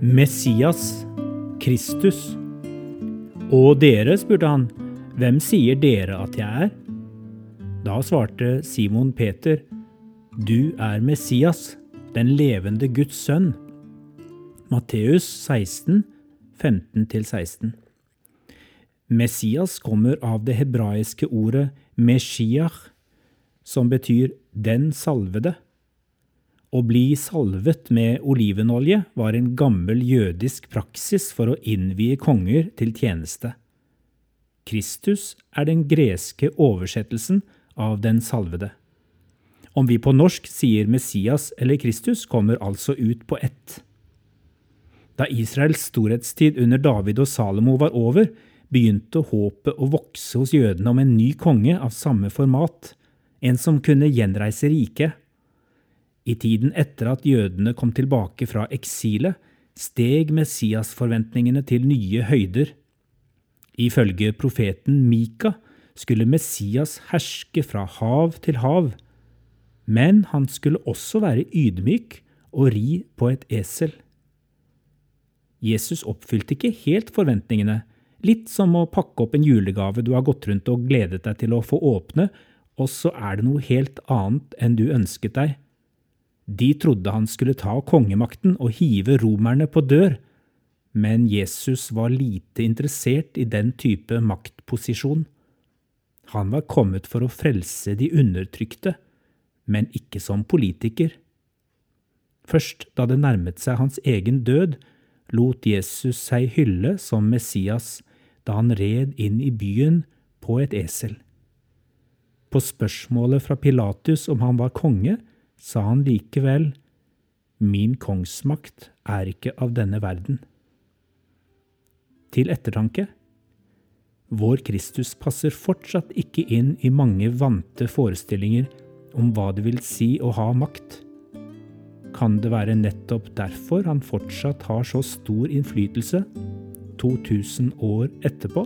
Messias, Kristus. Og dere, spurte han, hvem sier dere at jeg er? Da svarte Simon Peter, du er Messias, den levende Guds sønn. Matteus 16, 15-16. Messias kommer av det hebraiske ordet meshiach, som betyr den salvede. Å bli salvet med olivenolje var en gammel jødisk praksis for å innvie konger til tjeneste. Kristus er den greske oversettelsen av den salvede. Om vi på norsk sier Messias eller Kristus, kommer altså ut på ett. Da Israels storhetstid under David og Salomo var over, begynte håpet å vokse hos jødene om en ny konge av samme format, en som kunne gjenreise riket. I tiden etter at jødene kom tilbake fra eksilet, steg Messias-forventningene til nye høyder. Ifølge profeten Mika skulle Messias herske fra hav til hav, men han skulle også være ydmyk og ri på et esel. Jesus oppfylte ikke helt forventningene, litt som å pakke opp en julegave du har gått rundt og gledet deg til å få åpne, og så er det noe helt annet enn du ønsket deg. De trodde han skulle ta kongemakten og hive romerne på dør, men Jesus var lite interessert i den type maktposisjon. Han var kommet for å frelse de undertrykte, men ikke som politiker. Først da det nærmet seg hans egen død, lot Jesus seg hylle som Messias da han red inn i byen på et esel. På spørsmålet fra Pilatus om han var konge, sa han likevel, Min kongsmakt er ikke av denne verden. Til ettertanke. Vår Kristus passer fortsatt ikke inn i mange vante forestillinger om hva det vil si å ha makt. Kan det være nettopp derfor han fortsatt har så stor innflytelse 2000 år etterpå?